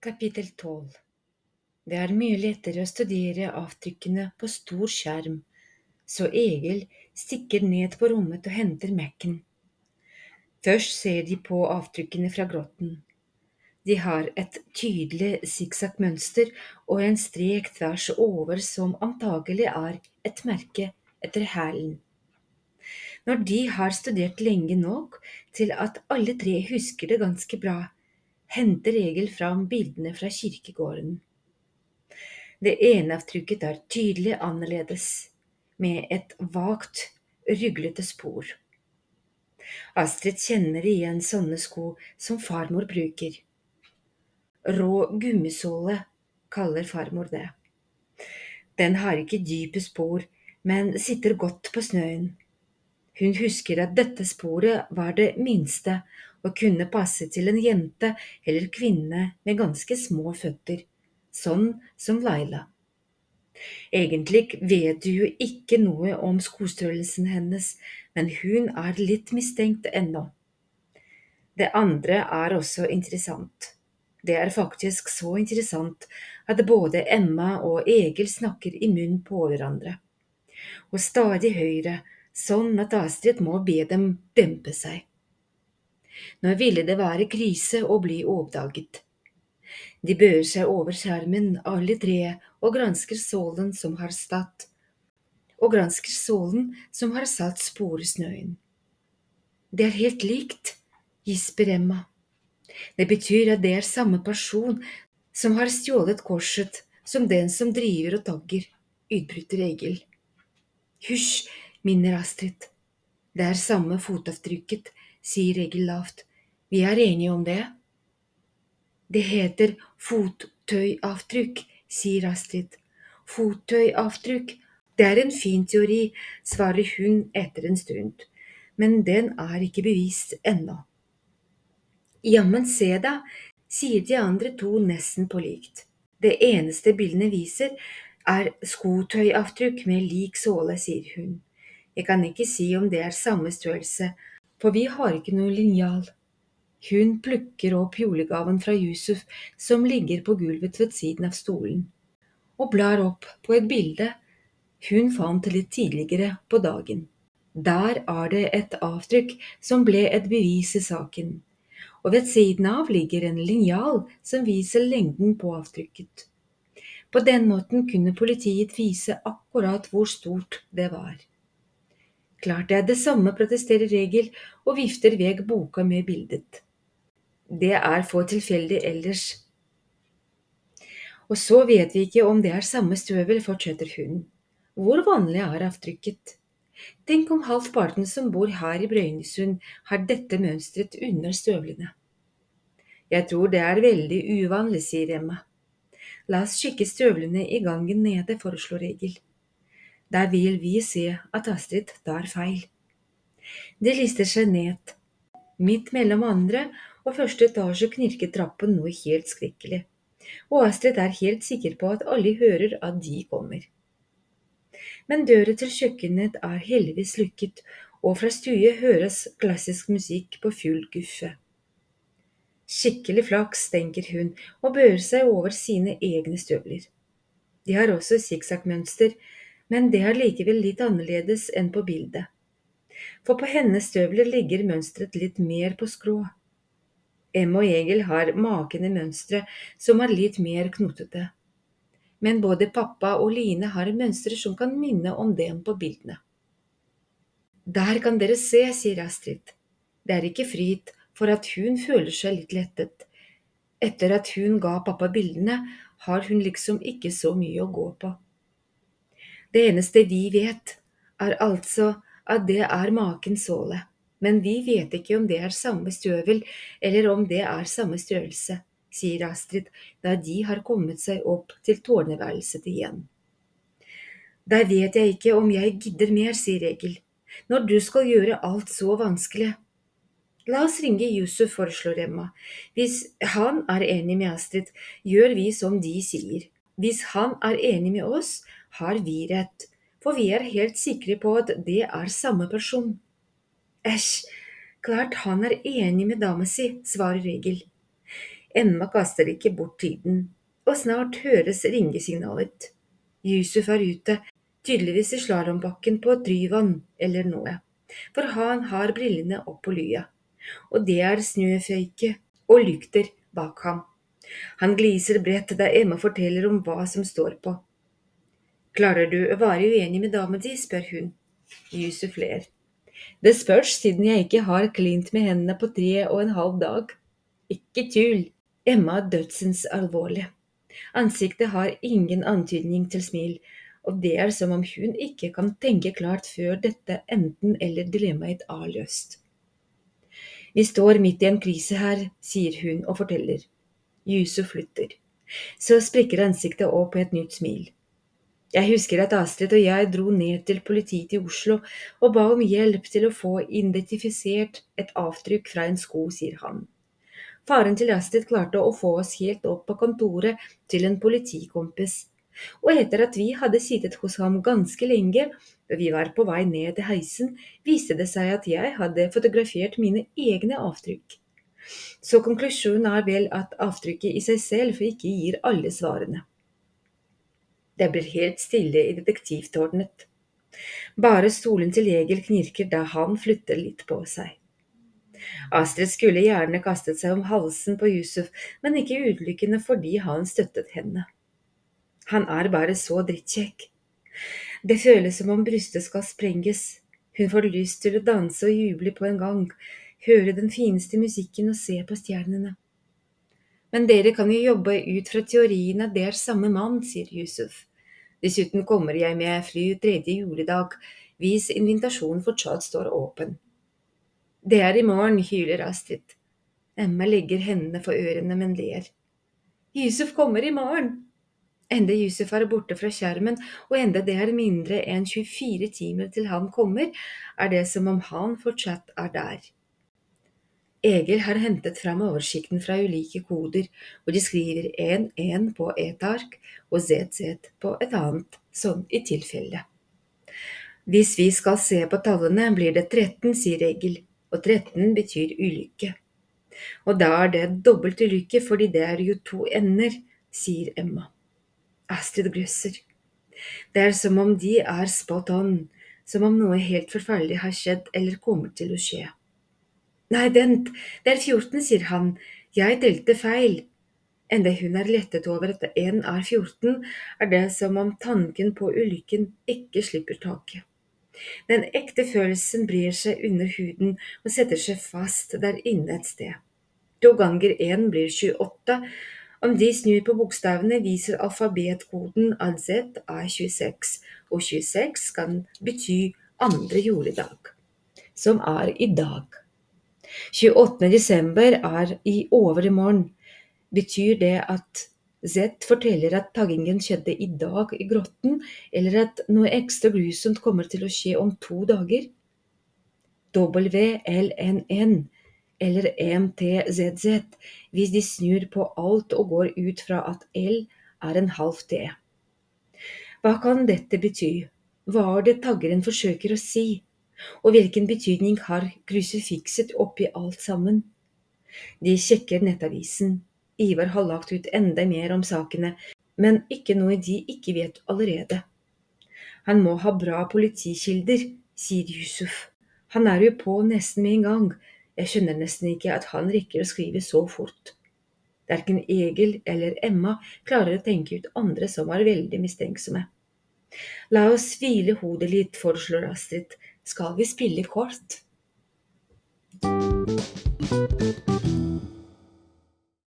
Kapittel 12 Det er mye lettere å studere avtrykkene på stor skjerm, så Egil stikker ned på rommet og henter Mac-en. Først ser de på avtrykkene fra grotten. De har et tydelig sikksakk-mønster og en strek tvers over som antagelig er et merke etter hælen. Når de har studert lenge nok til at alle tre husker det ganske bra, henter Egil fram bildene fra kirkegården. Det ene avtrykket er tydelig annerledes, med et vagt, ruglete spor. Astrid kjenner igjen sånne sko som farmor bruker. Rå gummisåle kaller farmor det. Den har ikke dype spor, men sitter godt på snøen. Hun husker at dette sporet var det minste og kunne passe til en jente eller kvinne med ganske små føtter, sånn som Laila. Egentlig vet du jo ikke noe om skostørrelsen hennes, men hun er litt mistenkt ennå. Det andre er også interessant. Det er faktisk så interessant at både Emma og Egil snakker i munn på hverandre, og stadig høyere, sånn at Astrid må be dem dempe seg. Nå ville det være krise å bli oppdaget. De bøyer seg over skjermen, alle tre, og gransker sålen som har stått, og gransker sålen som har satt spor i snøen. Det er helt likt, gisper Emma. Det betyr at det er samme person som har stjålet korset som den som driver og tagger, utbryter Egil. Hysj, minner Astrid. Det er samme fotavtrykket, sier Egil lavt. Vi er enige om det? Det heter fottøyavtrykk, sier Astrid. Fottøyavtrykk, det er en fin teori, svarer hun etter en stund, men den er ikke bevist ennå. Jammen se da, sier de andre to nesten på likt. Det eneste bildene viser, er skotøyavtrykk med lik såle, sier hun. Jeg kan ikke si om det er samme størrelse, for vi har ikke noe linjal. Hun plukker opp julegaven fra Yusuf som ligger på gulvet ved siden av stolen, og blar opp på et bilde hun fant litt tidligere på dagen. Der er det et avtrykk som ble et bevis i saken, og ved siden av ligger en linjal som viser lengden på avtrykket. På den måten kunne politiet vise akkurat hvor stort det var. Klart det er det samme, protesterer Regel og vifter vekk boka med bildet. Det er for tilfeldig ellers. Og så vet vi ikke om det er samme støvel, fortsetter hun. Hvor vanlig er avtrykket? Tenk om halvparten som bor her i Brøynesund, har dette mønsteret under støvlene. Jeg tror det er veldig uvanlig, sier Emma. La oss kikke støvlene i gangen nede, foreslår Egil. Der vil vi se at Astrid tar feil. De lister seg ned, midt mellom andre og første etasje knirker trappen noe helt skrekkelig, og Astrid er helt sikker på at alle hører at de kommer. Men døra til kjøkkenet er heldigvis lukket, og fra stue høres klassisk musikk på full guffe. Skikkelig flaks, tenker hun og bøyer seg over sine egne støvler. De har også sikksakkmønster, men det er likevel litt annerledes enn på bildet. For på hennes støvler ligger mønsteret litt mer på skrå. Em og Egil har makende mønstre som er litt mer knotete. Men både pappa og Line har mønstre som kan minne om dem på bildene. Der kan dere se, sier Astrid. Det er ikke fritt for at hun føler seg litt lettet. Etter at hun ga pappa bildene, har hun liksom ikke så mye å gå på. Det eneste vi vet, er altså at det er makens såle men vi vet ikke om det er samme støvel eller om det er samme størrelse, sier Astrid da de har kommet seg opp til tårneværelset igjen. Der vet jeg ikke om jeg gidder mer, sier Egil, når du skal gjøre alt så vanskelig. La oss ringe Yusuf, foreslår Emma. Hvis han er enig med Astrid, gjør vi som de sier. Hvis han er enig med oss, har vi rett, for vi er helt sikre på at det er samme person. Æsj, klart han er enig med dama si, svarer Egil. Emma kaster ikke bort tiden, og snart høres ringesignalet. Yusuf er ute, tydeligvis i slalåmbakken på Tryvann eller noe, for han har brillene opp på lya, og det er snøføyke og lykter bak ham. Han gliser bredt da Emma forteller om hva som står på. Klarer du å være uenig med dama di, spør hun. Yusuf ler. Det spørs, siden jeg ikke har klint med hendene på tre og en halv dag. Ikke tull. Emma er dødsens alvorlig. Ansiktet har ingen antydning til smil, og det er som om hun ikke kan tenke klart før dette enten-eller dilemmaet er løst. Vi står midt i en krise her, sier hun og forteller. Yusuf flytter. Så sprekker ansiktet opp på et nytt smil. Jeg husker at Astrid og jeg dro ned til politiet i Oslo og ba om hjelp til å få identifisert et avtrykk fra en sko, sier han. Faren til Astrid klarte å få oss helt opp på kontoret til en politikompis, og etter at vi hadde sittet hos ham ganske lenge, og vi var på vei ned til heisen, viste det seg at jeg hadde fotografert mine egne avtrykk. Så konklusjonen er vel at avtrykket i seg selv ikke gir alle svarene. Det blir helt stille i detektivtårnet. Bare stolen til Egil knirker da han flytter litt på seg. Astrid skulle gjerne kastet seg om halsen på Yusuf, men ikke utelukkende fordi han støttet henne. Han er bare så drittkjekk. Det føles som om brystet skal sprenges. Hun får lyst til å danse og juble på en gang, høre den fineste musikken og se på stjernene. Men dere kan jo jobbe ut fra teorien at det er samme mann, sier Yusuf. Dessuten kommer jeg med fly tredje juledag, hvis invitasjonen fortsatt står åpen. Det er i morgen, hyler Astrid. Emma legger hendene for ørene, men ler. Yusuf kommer i morgen! Enda Yusuf er borte fra skjermen, og enda det er mindre enn 24 timer til han kommer, er det som om han fortsatt er der. Egil har hentet fram oversikten fra ulike koder, og de skriver 1-1 på et ark og ZZ på et annet, sånn i tilfelle. Hvis vi skal se på tallene, blir det 13, sier Egil, og 13 betyr ulykke. Og da er det dobbelt ulykke fordi det er jo to ender, sier Emma. Astrid grøsser. Det er som om de er spot on, som om noe helt forferdelig har skjedd eller kommer til å skje. Nei, vent, det er 14, sier han, jeg delte feil. Enda hun er lettet over at en er 14, er det som om tanken på ulykken ikke slipper taket. Den ekte følelsen brer seg under huden og setter seg fast der inne et sted. To ganger én blir 28. Om de snur på bokstavene, viser alfabetkoden at Z er 26, og 26 kan bety andre juledag, som er i dag. 28. desember er i overmorgen. Betyr det at Z forteller at taggingen skjedde i dag i grotten, eller at noe ekstra grusomt kommer til å skje om to dager? WLNN eller MTZZ hvis de snur på alt og går ut fra at L er en halv T. Hva kan dette bety? Hva er det taggeren forsøker å si? Og hvilken betydning har krusifikset oppi alt sammen? De sjekker nettavisen. Ivar har lagt ut enda mer om sakene, men ikke noe de ikke vet allerede. Han må ha bra politikilder, sier Yusuf. Han er jo på nesten med en gang. Jeg skjønner nesten ikke at han rekker å skrive så fort. Verken Egil eller Emma klarer å tenke ut andre som er veldig mistenksomme. La oss hvile hodet litt, foreslår Astrid, skal vi spille kort?